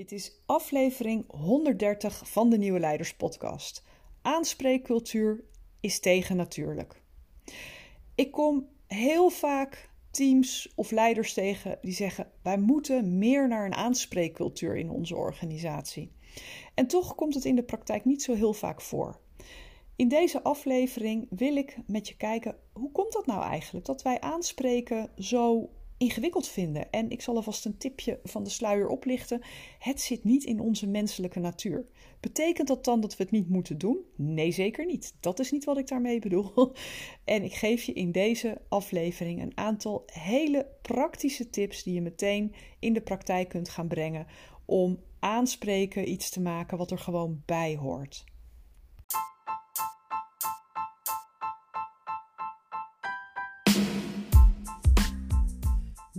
Dit is aflevering 130 van de Nieuwe Leiders Podcast. Aanspreekcultuur is tegen natuurlijk. Ik kom heel vaak teams of leiders tegen die zeggen: wij moeten meer naar een aanspreekcultuur in onze organisatie. En toch komt het in de praktijk niet zo heel vaak voor. In deze aflevering wil ik met je kijken hoe komt dat nou eigenlijk dat wij aanspreken zo ingewikkeld vinden. En ik zal alvast een tipje van de sluier oplichten. Het zit niet in onze menselijke natuur. Betekent dat dan dat we het niet moeten doen? Nee, zeker niet. Dat is niet wat ik daarmee bedoel. En ik geef je in deze aflevering een aantal hele praktische tips die je meteen in de praktijk kunt gaan brengen om aanspreken iets te maken wat er gewoon bij hoort.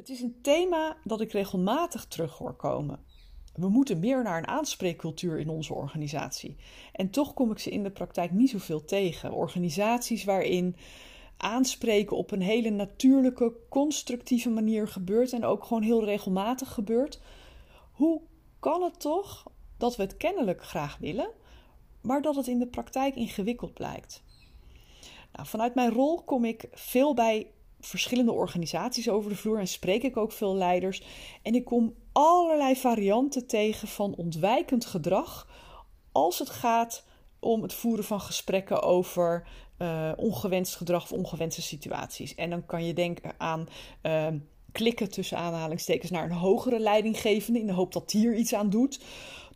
Het is een thema dat ik regelmatig terug hoor komen. We moeten meer naar een aanspreekcultuur in onze organisatie. En toch kom ik ze in de praktijk niet zoveel tegen. Organisaties waarin aanspreken op een hele natuurlijke, constructieve manier gebeurt en ook gewoon heel regelmatig gebeurt. Hoe kan het toch dat we het kennelijk graag willen, maar dat het in de praktijk ingewikkeld blijkt? Nou, vanuit mijn rol kom ik veel bij verschillende organisaties over de vloer en spreek ik ook veel leiders. En ik kom allerlei varianten tegen van ontwijkend gedrag als het gaat om het voeren van gesprekken over uh, ongewenst gedrag of ongewenste situaties. En dan kan je denken aan uh, klikken tussen aanhalingstekens naar een hogere leidinggevende in de hoop dat die er iets aan doet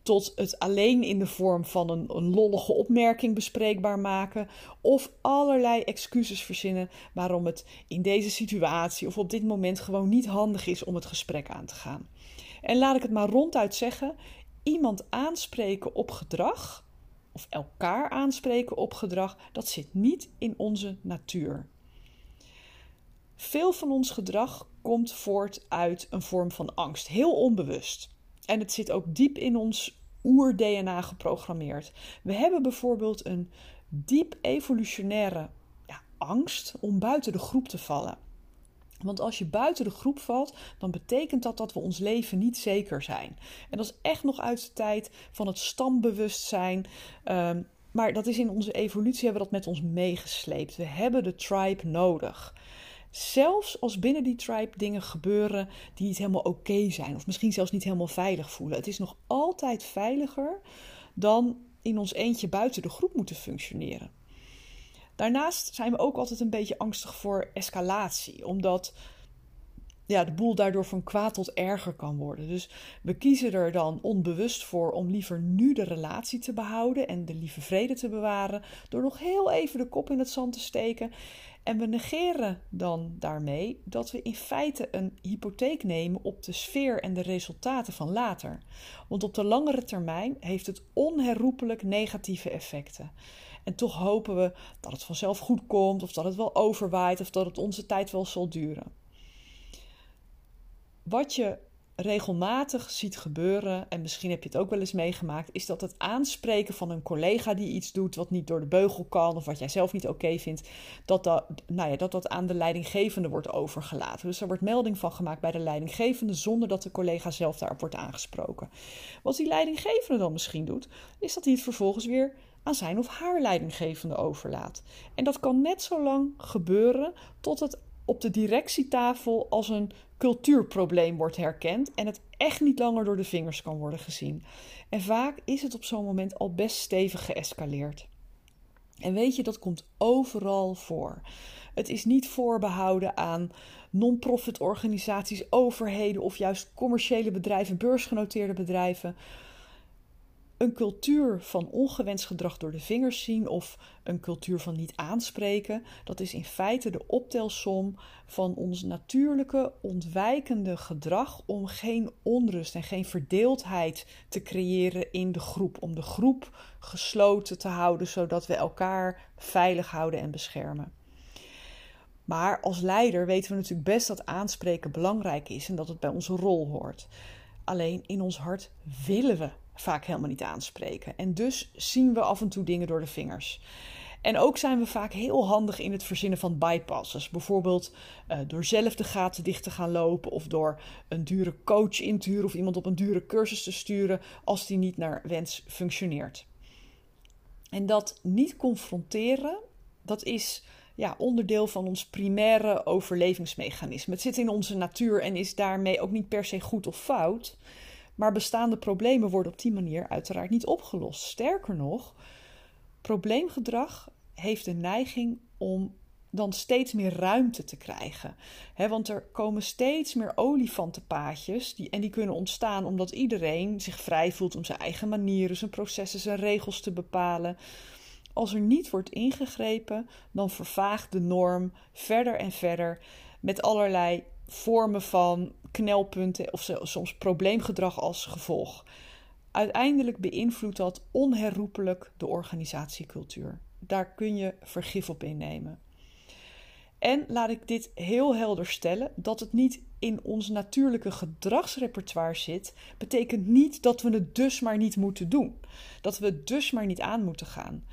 tot het alleen in de vorm van een, een lollige opmerking bespreekbaar maken of allerlei excuses verzinnen waarom het in deze situatie of op dit moment gewoon niet handig is om het gesprek aan te gaan. En laat ik het maar ronduit zeggen: iemand aanspreken op gedrag of elkaar aanspreken op gedrag, dat zit niet in onze natuur. Veel van ons gedrag komt voort uit een vorm van angst, heel onbewust. En het zit ook diep in ons oer-DNA geprogrammeerd. We hebben bijvoorbeeld een diep evolutionaire ja, angst om buiten de groep te vallen. Want als je buiten de groep valt, dan betekent dat dat we ons leven niet zeker zijn. En dat is echt nog uit de tijd van het stambewustzijn. Um, maar dat is in onze evolutie hebben we dat met ons meegesleept. We hebben de tribe nodig. Zelfs als binnen die tribe dingen gebeuren die niet helemaal oké zijn, of misschien zelfs niet helemaal veilig voelen. Het is nog altijd veiliger dan in ons eentje buiten de groep moeten functioneren. Daarnaast zijn we ook altijd een beetje angstig voor escalatie, omdat ja, de boel daardoor van kwaad tot erger kan worden. Dus we kiezen er dan onbewust voor om liever nu de relatie te behouden en de lieve vrede te bewaren, door nog heel even de kop in het zand te steken en we negeren dan daarmee dat we in feite een hypotheek nemen op de sfeer en de resultaten van later. Want op de langere termijn heeft het onherroepelijk negatieve effecten. En toch hopen we dat het vanzelf goed komt, of dat het wel overwaait, of dat het onze tijd wel zal duren. Wat je regelmatig ziet gebeuren, en misschien heb je het ook wel eens meegemaakt, is dat het aanspreken van een collega die iets doet wat niet door de beugel kan of wat jij zelf niet oké vindt, dat dat, nou ja, dat dat aan de leidinggevende wordt overgelaten. Dus er wordt melding van gemaakt bij de leidinggevende zonder dat de collega zelf daarop wordt aangesproken. Wat die leidinggevende dan misschien doet, is dat hij het vervolgens weer aan zijn of haar leidinggevende overlaat. En dat kan net zo lang gebeuren tot het op de directietafel als een cultuurprobleem wordt herkend en het echt niet langer door de vingers kan worden gezien. En vaak is het op zo'n moment al best stevig geëscaleerd. En weet je, dat komt overal voor. Het is niet voorbehouden aan non-profit organisaties, overheden of juist commerciële bedrijven, beursgenoteerde bedrijven. Een cultuur van ongewenst gedrag door de vingers zien of een cultuur van niet aanspreken, dat is in feite de optelsom van ons natuurlijke ontwijkende gedrag om geen onrust en geen verdeeldheid te creëren in de groep, om de groep gesloten te houden zodat we elkaar veilig houden en beschermen. Maar als leider weten we natuurlijk best dat aanspreken belangrijk is en dat het bij onze rol hoort. Alleen in ons hart willen we vaak helemaal niet aanspreken. En dus zien we af en toe dingen door de vingers. En ook zijn we vaak heel handig in het verzinnen van bypasses. Bijvoorbeeld uh, door zelf de gaten dicht te gaan lopen of door een dure coach in te huren of iemand op een dure cursus te sturen als die niet naar wens functioneert. En dat niet confronteren, dat is ja, onderdeel van ons primaire overlevingsmechanisme. Het zit in onze natuur en is daarmee ook niet per se goed of fout. Maar bestaande problemen worden op die manier uiteraard niet opgelost. Sterker nog, probleemgedrag heeft de neiging om dan steeds meer ruimte te krijgen. want er komen steeds meer olifantenpaadjes die, en die kunnen ontstaan omdat iedereen zich vrij voelt om zijn eigen manieren, zijn processen, zijn regels te bepalen. Als er niet wordt ingegrepen, dan vervaagt de norm verder en verder met allerlei vormen van knelpunten of soms probleemgedrag als gevolg. Uiteindelijk beïnvloedt dat onherroepelijk de organisatiecultuur. Daar kun je vergif op innemen. En laat ik dit heel helder stellen: dat het niet in ons natuurlijke gedragsrepertoire zit, betekent niet dat we het dus maar niet moeten doen. Dat we het dus maar niet aan moeten gaan.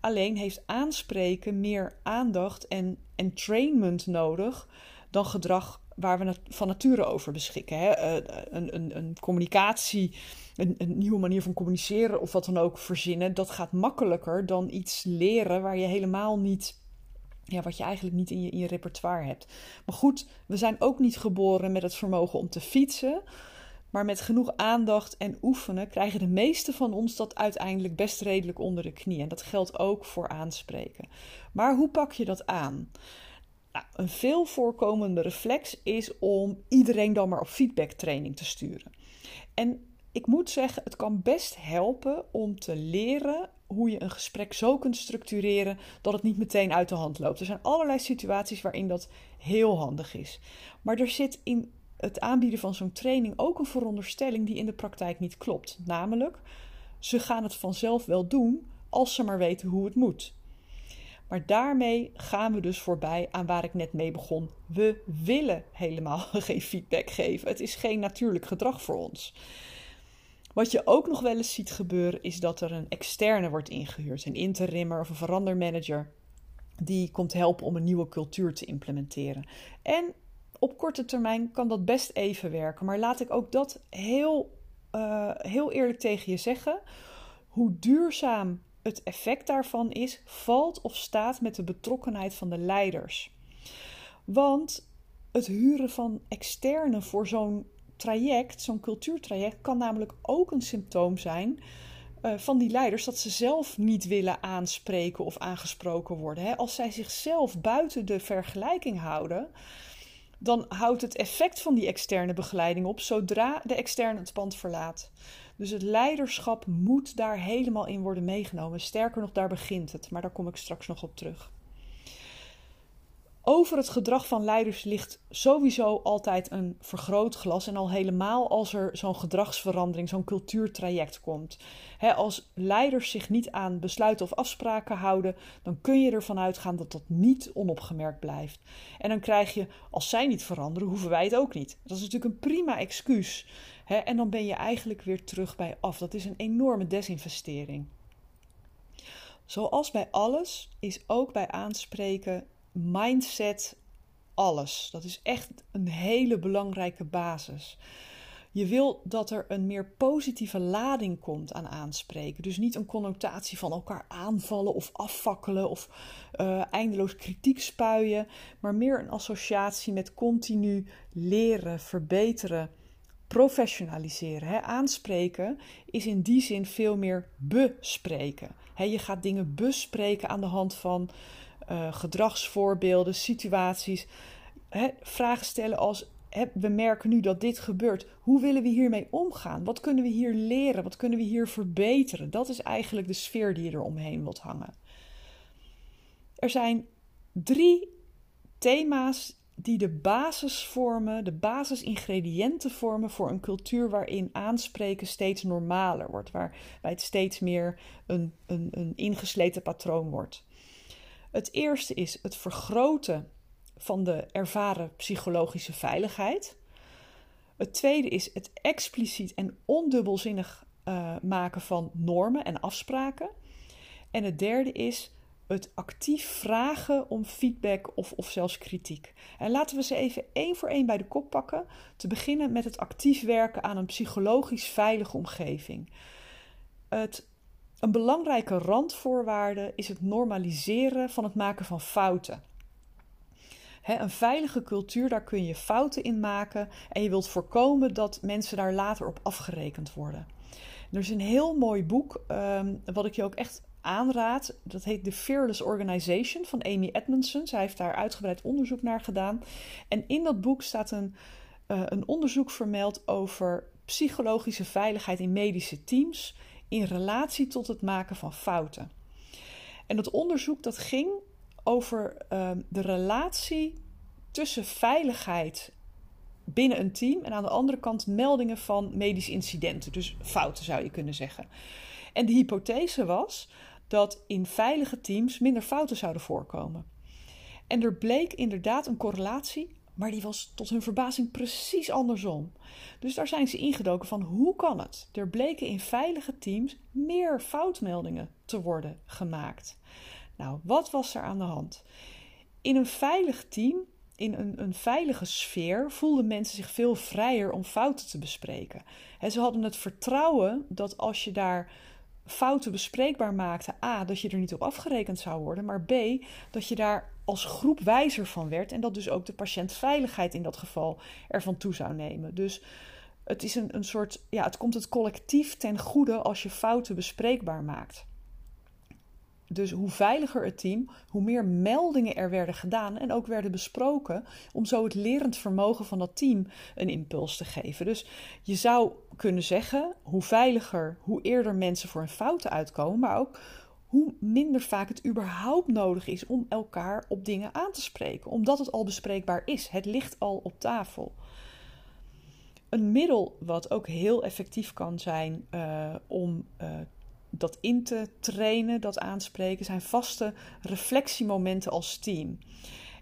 Alleen heeft aanspreken meer aandacht en entrainment nodig dan gedrag waar we van nature over beschikken. Hè? Eh, een, een, een communicatie, een, een, nieuwe manier van communiceren of wat dan ook verzinnen, dat gaat makkelijker dan iets leren waar je helemaal niet. Ja, wat je eigenlijk niet in je, in je repertoire hebt. Maar goed, we zijn ook niet geboren met het vermogen om te fietsen. Maar met genoeg aandacht en oefenen krijgen de meeste van ons dat uiteindelijk best redelijk onder de knie. En dat geldt ook voor aanspreken. Maar hoe pak je dat aan? Een veel voorkomende reflex is om iedereen dan maar op feedbacktraining te sturen. En ik moet zeggen, het kan best helpen om te leren hoe je een gesprek zo kunt structureren dat het niet meteen uit de hand loopt. Er zijn allerlei situaties waarin dat heel handig is. Maar er zit in het aanbieden van zo'n training ook een veronderstelling die in de praktijk niet klopt. Namelijk, ze gaan het vanzelf wel doen als ze maar weten hoe het moet. Maar daarmee gaan we dus voorbij aan waar ik net mee begon. We willen helemaal geen feedback geven. Het is geen natuurlijk gedrag voor ons. Wat je ook nog wel eens ziet gebeuren, is dat er een externe wordt ingehuurd, een interimmer of een verandermanager, die komt helpen om een nieuwe cultuur te implementeren. En op korte termijn kan dat best even werken, maar laat ik ook dat heel, uh, heel eerlijk tegen je zeggen. Hoe duurzaam het effect daarvan is, valt of staat met de betrokkenheid van de leiders. Want het huren van externe voor zo'n traject, zo'n cultuurtraject, kan namelijk ook een symptoom zijn uh, van die leiders dat ze zelf niet willen aanspreken of aangesproken worden. Als zij zichzelf buiten de vergelijking houden, dan houdt het effect van die externe begeleiding op zodra de externe het pand verlaat. Dus het leiderschap moet daar helemaal in worden meegenomen. Sterker nog, daar begint het, maar daar kom ik straks nog op terug. Over het gedrag van leiders ligt sowieso altijd een vergrootglas. En al helemaal als er zo'n gedragsverandering, zo'n cultuurtraject komt. als leiders zich niet aan besluiten of afspraken houden, dan kun je ervan uitgaan dat dat niet onopgemerkt blijft. En dan krijg je, als zij niet veranderen, hoeven wij het ook niet. Dat is natuurlijk een prima excuus. en dan ben je eigenlijk weer terug bij af. Dat is een enorme desinvestering. Zoals bij alles is ook bij aanspreken mindset alles. Dat is echt een hele belangrijke basis. Je wil dat er een meer positieve lading komt aan aanspreken. Dus niet een connotatie van elkaar aanvallen of afvakkelen of uh, eindeloos kritiek spuien, maar meer een associatie met continu leren, verbeteren, professionaliseren. Hè? Aanspreken is in die zin veel meer bespreken. Hè, je gaat dingen bespreken aan de hand van uh, gedragsvoorbeelden, situaties. Hè, vragen stellen als: we merken nu dat dit gebeurt. Hoe willen we hiermee omgaan? Wat kunnen we hier leren? Wat kunnen we hier verbeteren? Dat is eigenlijk de sfeer die je eromheen wilt hangen. Er zijn drie thema's die de basis vormen, de basisingrediënten vormen voor een cultuur waarin aanspreken steeds normaler wordt, waarbij het steeds meer een, een, een ingesleten patroon wordt. Het eerste is het vergroten van de ervaren psychologische veiligheid. Het tweede is het expliciet en ondubbelzinnig uh, maken van normen en afspraken. En het derde is het actief vragen om feedback of, of zelfs kritiek. En laten we ze even één voor één bij de kop pakken. Te beginnen met het actief werken aan een psychologisch veilige omgeving. Het, een belangrijke randvoorwaarde is het normaliseren van het maken van fouten. een veilige cultuur, daar kun je fouten in maken en je wilt voorkomen dat mensen daar later op afgerekend worden. er is een heel mooi boek, ehm, wat ik je ook echt aanraad. Dat heet The Fearless Organization van Amy Edmondson. Zij heeft daar uitgebreid onderzoek naar gedaan. En in dat boek staat een, uh, een onderzoek vermeld over psychologische veiligheid in medische teams in relatie tot het maken van fouten. En dat onderzoek dat ging over uh, de relatie tussen veiligheid binnen een team en aan de andere kant meldingen van medische incidenten, dus fouten zou je kunnen zeggen. En de hypothese was dat in veilige teams minder fouten zouden voorkomen. En er bleek inderdaad een correlatie, maar die was tot hun verbazing precies andersom. Dus daar zijn ze ingedoken van hoe kan het? Er bleken in veilige teams meer foutmeldingen te worden gemaakt. Nou, wat was er aan de hand? In een veilig team, in een, een veilige sfeer, voelden mensen zich veel vrijer om fouten te bespreken. En ze hadden het vertrouwen dat als je daar fouten bespreekbaar maakte. A, dat je er niet op afgerekend zou worden, maar B, dat je daar als groep wijzer van werd en dat dus ook de patiëntveiligheid in dat geval ervan toe zou nemen. Dus het is een, een soort, ja, het komt het collectief ten goede als je fouten bespreekbaar maakt. Dus hoe veiliger het team, hoe meer meldingen er werden gedaan en ook werden besproken om zo het lerend vermogen van dat team een impuls te geven. Dus je zou kunnen zeggen, hoe veiliger, hoe eerder mensen voor een fouten uitkomen, maar ook hoe minder vaak het überhaupt nodig is om elkaar op dingen aan te spreken, omdat het al bespreekbaar is. Het ligt al op tafel. Een middel wat ook heel effectief kan zijn uh, om uh, dat in te trainen, dat aanspreken, zijn vaste reflectiemomenten als team.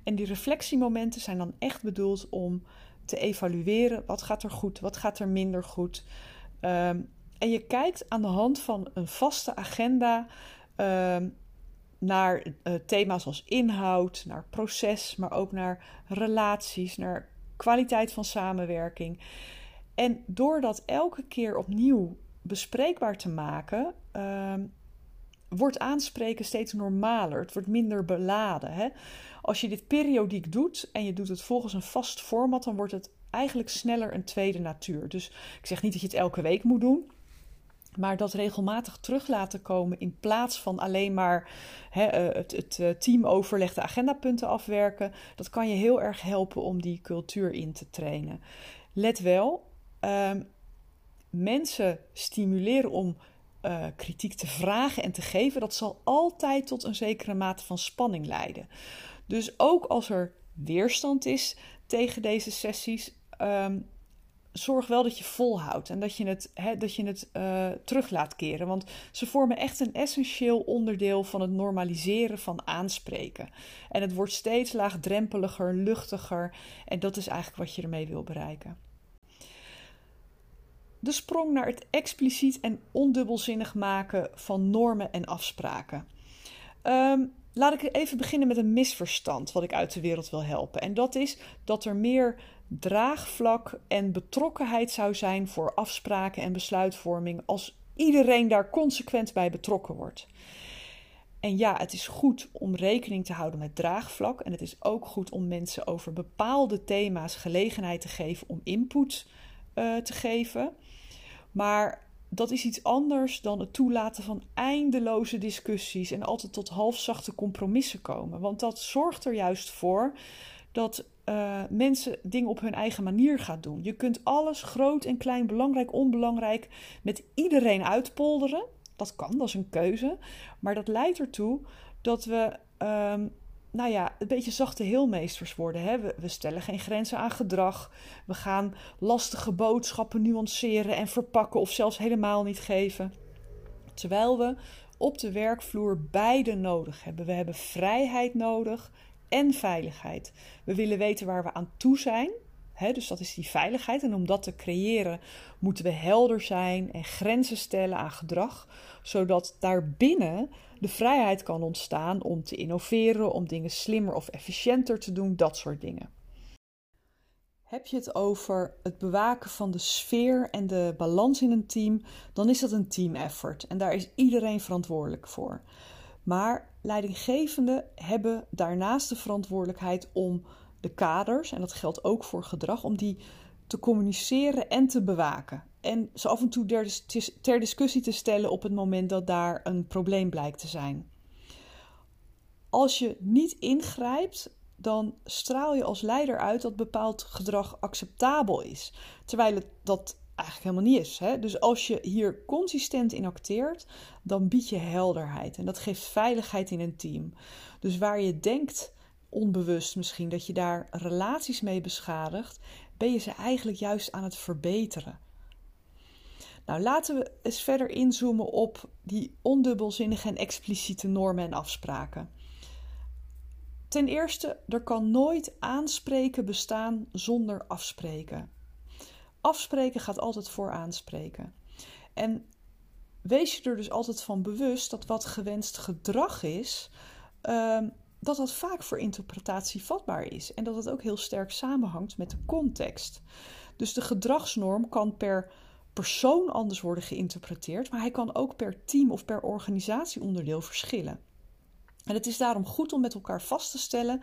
En die reflectiemomenten zijn dan echt bedoeld om te evalueren wat gaat er goed, wat gaat er minder goed. Um, en je kijkt aan de hand van een vaste agenda naar uh, thema's als inhoud, naar proces, maar ook naar relaties, naar kwaliteit van samenwerking. En door dat elke keer opnieuw bespreekbaar te maken, uh, wordt aanspreken steeds normaler. Het wordt minder beladen. Hè? Als je dit periodiek doet en je doet het volgens een vast format, dan wordt het eigenlijk sneller een tweede natuur. Dus ik zeg niet dat je het elke week moet doen. Maar dat regelmatig terug laten komen in plaats van alleen maar hè, eh, het, het eh, teamoverleg, de agendapunten afwerken, dat kan je heel erg helpen om die cultuur in te trainen. Let wel, ehm, mensen stimuleren om uh, kritiek te vragen en te geven, dat zal altijd tot een zekere mate van spanning leiden. Dus ook als er weerstand is tegen deze sessies, um, zorg wel dat je volhoudt en dat je het, he, dat je het uh, terug laat keren. Want ze vormen echt een essentieel onderdeel van het normaliseren van aanspreken. En het wordt steeds laagdrempeliger, luchtiger. En dat is eigenlijk wat je ermee wil bereiken de sprong naar het expliciet en ondubbelzinnig maken van normen en afspraken. Um, laat ik even beginnen met een misverstand wat ik uit de wereld wil helpen. En dat is dat er meer draagvlak en betrokkenheid zou zijn voor afspraken en besluitvorming als iedereen daar consequent bij betrokken wordt. En ja, het is goed om rekening te houden met draagvlak. En het is ook goed om mensen over bepaalde thema's gelegenheid te geven om input uh, te geven. Maar dat is iets anders dan het toelaten van eindeloze discussies en altijd tot halfzachte compromissen komen. Want dat zorgt er juist voor dat uh, mensen dingen op hun eigen manier gaan doen. Je kunt alles, groot en klein, belangrijk, onbelangrijk, met iedereen uitpolderen. Dat kan, dat is een keuze. Maar dat leidt ertoe dat we, um, nou ja, een beetje zachte heelmeesters worden. Hè? We, we, stellen geen grenzen aan gedrag. We gaan lastige boodschappen nuanceren en verpakken of zelfs helemaal niet geven. Terwijl we op de werkvloer beide nodig hebben. We hebben vrijheid nodig en veiligheid. We willen weten waar we aan toe zijn. dus dat is die veiligheid. En om dat te creëren moeten we helder zijn en grenzen stellen aan gedrag, zodat daarbinnen de vrijheid kan ontstaan om te innoveren, om dingen slimmer of efficiënter te doen, dat soort dingen. Heb je het over het bewaken van de sfeer en de balans in een team, dan is dat een team effort en daar is iedereen verantwoordelijk voor. Maar leidinggevenden hebben daarnaast de verantwoordelijkheid om de kaders, en dat geldt ook voor gedrag, om die te communiceren en te bewaken. En ze af en toe ter discussie te stellen op het moment dat daar een probleem blijkt te zijn. Als je niet ingrijpt, dan straal je als leider uit dat bepaald gedrag acceptabel is. Terwijl het dat eigenlijk helemaal niet is. Hè? Dus als je hier consistent in acteert, dan bied je helderheid. En dat geeft veiligheid in een team. Dus waar je denkt, onbewust misschien, dat je daar relaties mee beschadigt, ben je ze eigenlijk juist aan het verbeteren. Nou, laten we eens verder inzoomen op die ondubbelzinnige en expliciete normen en afspraken. Ten eerste, er kan nooit aanspreken bestaan zonder afspreken. Afspreken gaat altijd voor aanspreken. En wees je er dus altijd van bewust dat wat gewenst gedrag is, ehm, dat dat vaak voor interpretatie vatbaar is. En dat het ook heel sterk samenhangt met de context. Dus de gedragsnorm kan per persoon anders worden geïnterpreteerd, maar hij kan ook per team of per organisatieonderdeel verschillen. En het is daarom goed om met elkaar vast te stellen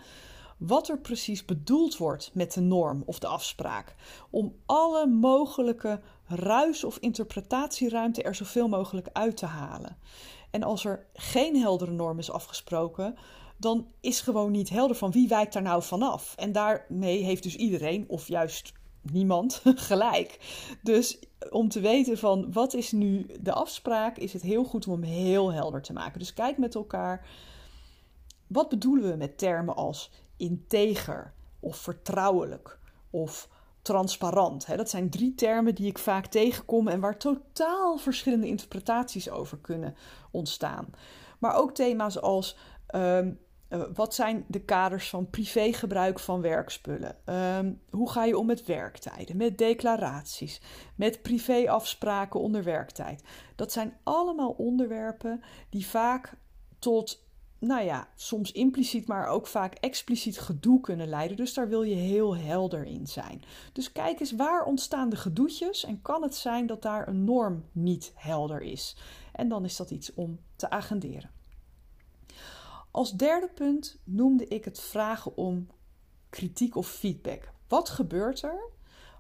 wat er precies bedoeld wordt met de norm of de afspraak. Om alle mogelijke ruis- of interpretatieruimte er zoveel mogelijk uit te halen. En als er geen heldere norm is afgesproken, dan is gewoon niet helder van wie wijkt daar nou vanaf. En daarmee heeft dus iedereen, of juist niemand, gelijk. Dus om te weten van wat is nu de afspraak, is het heel goed om hem heel helder te maken. Dus kijk met elkaar, wat bedoelen we met termen als integer of vertrouwelijk of transparant. Dat zijn drie termen die ik vaak tegenkom en waar totaal verschillende interpretaties over kunnen ontstaan. Maar ook thema's als ehm, eh, wat zijn de kaders van privégebruik van werkspullen? Um, hoe ga je om met werktijden, met declaraties, met privéafspraken onder werktijd? Dat zijn allemaal onderwerpen die vaak tot nou ja, soms impliciet, maar ook vaak expliciet gedoe kunnen leiden. Dus daar wil je heel helder in zijn. Dus kijk eens waar ontstaan de gedoetjes en kan het zijn dat daar een norm niet helder is. En dan is dat iets om te agenderen. Als derde punt noemde ik het vragen om kritiek of feedback. Wat gebeurt er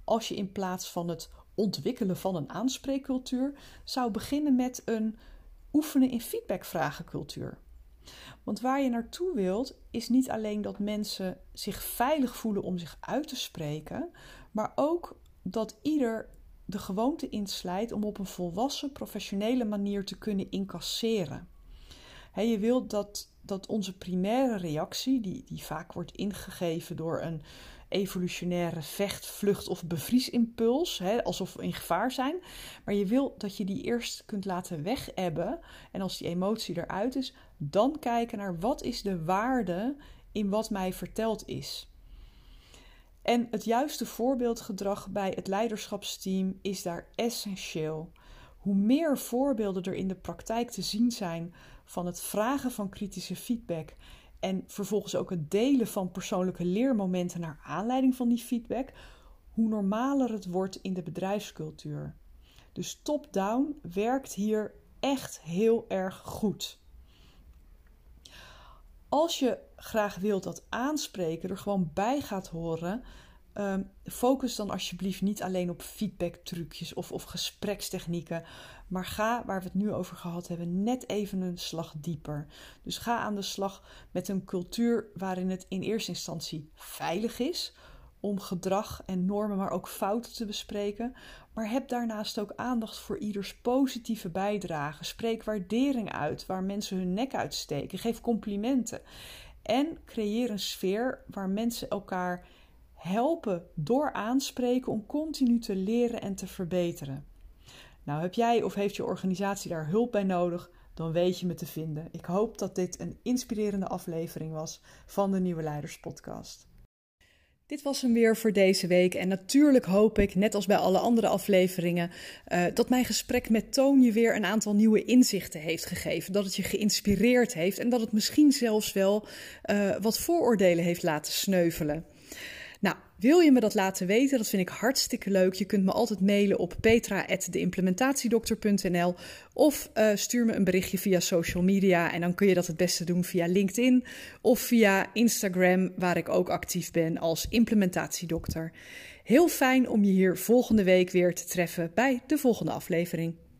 als je in plaats van het ontwikkelen van een aanspreekcultuur zou beginnen met een oefenen in feedbackvragencultuur? Want waar je naartoe wilt, is niet alleen dat mensen zich veilig voelen om zich uit te spreken, maar ook dat ieder de gewoonte inslijt om op een volwassen, professionele manier te kunnen incasseren. je wilt dat, dat onze primaire reactie, die, die vaak wordt ingegeven door een evolutionaire vecht, vlucht of bevriesimpuls, alsof we in gevaar zijn. Maar je wil dat je die eerst kunt laten wegebben. En als die emotie eruit is, dan kijken naar wat is de waarde in wat mij verteld is. En het juiste voorbeeldgedrag bij het leiderschapsteam is daar essentieel. Hoe meer voorbeelden er in de praktijk te zien zijn van het vragen van kritische feedback en vervolgens ook het delen van persoonlijke leermomenten naar aanleiding van die feedback, hoe normaler het wordt in de bedrijfscultuur. Dus top-down werkt hier echt heel erg goed. Als je graag wilt dat aanspreken er gewoon bij gaat horen ehm, focus dan alsjeblieft niet alleen op feedback-trucjes of, of gesprekstechnieken, maar ga, waar we het nu over gehad hebben, net even een slag dieper. Dus ga aan de slag met een cultuur waarin het in eerste instantie veilig is om gedrag en normen, maar ook fouten te bespreken. Maar heb daarnaast ook aandacht voor ieders positieve bijdrage. Spreek waardering uit waar mensen hun nek uitsteken. Geef complimenten. En creëer een sfeer waar mensen elkaar helpen door aanspreken om continu te leren en te verbeteren. Nou, heb jij of heeft je organisatie daar hulp bij nodig? Dan weet je me te vinden. Ik hoop dat dit een inspirerende aflevering was van de Nieuwe Leiders Podcast. Dit was hem weer voor deze week. En natuurlijk hoop ik, net als bij alle andere afleveringen, uh, dat mijn gesprek met Toon je weer een aantal nieuwe inzichten heeft gegeven. Dat het je geïnspireerd heeft en dat het misschien zelfs wel uh, wat vooroordelen heeft laten sneuvelen. Nou, wil je me dat laten weten? Dat vind ik hartstikke leuk. Je kunt me altijd mailen op petra.deimplementatiedokter.nl of uh, stuur me een berichtje via social media. En dan kun je dat het beste doen via LinkedIn of via Instagram, waar ik ook actief ben als implementatiedokter. Heel fijn om je hier volgende week weer te treffen bij de volgende aflevering.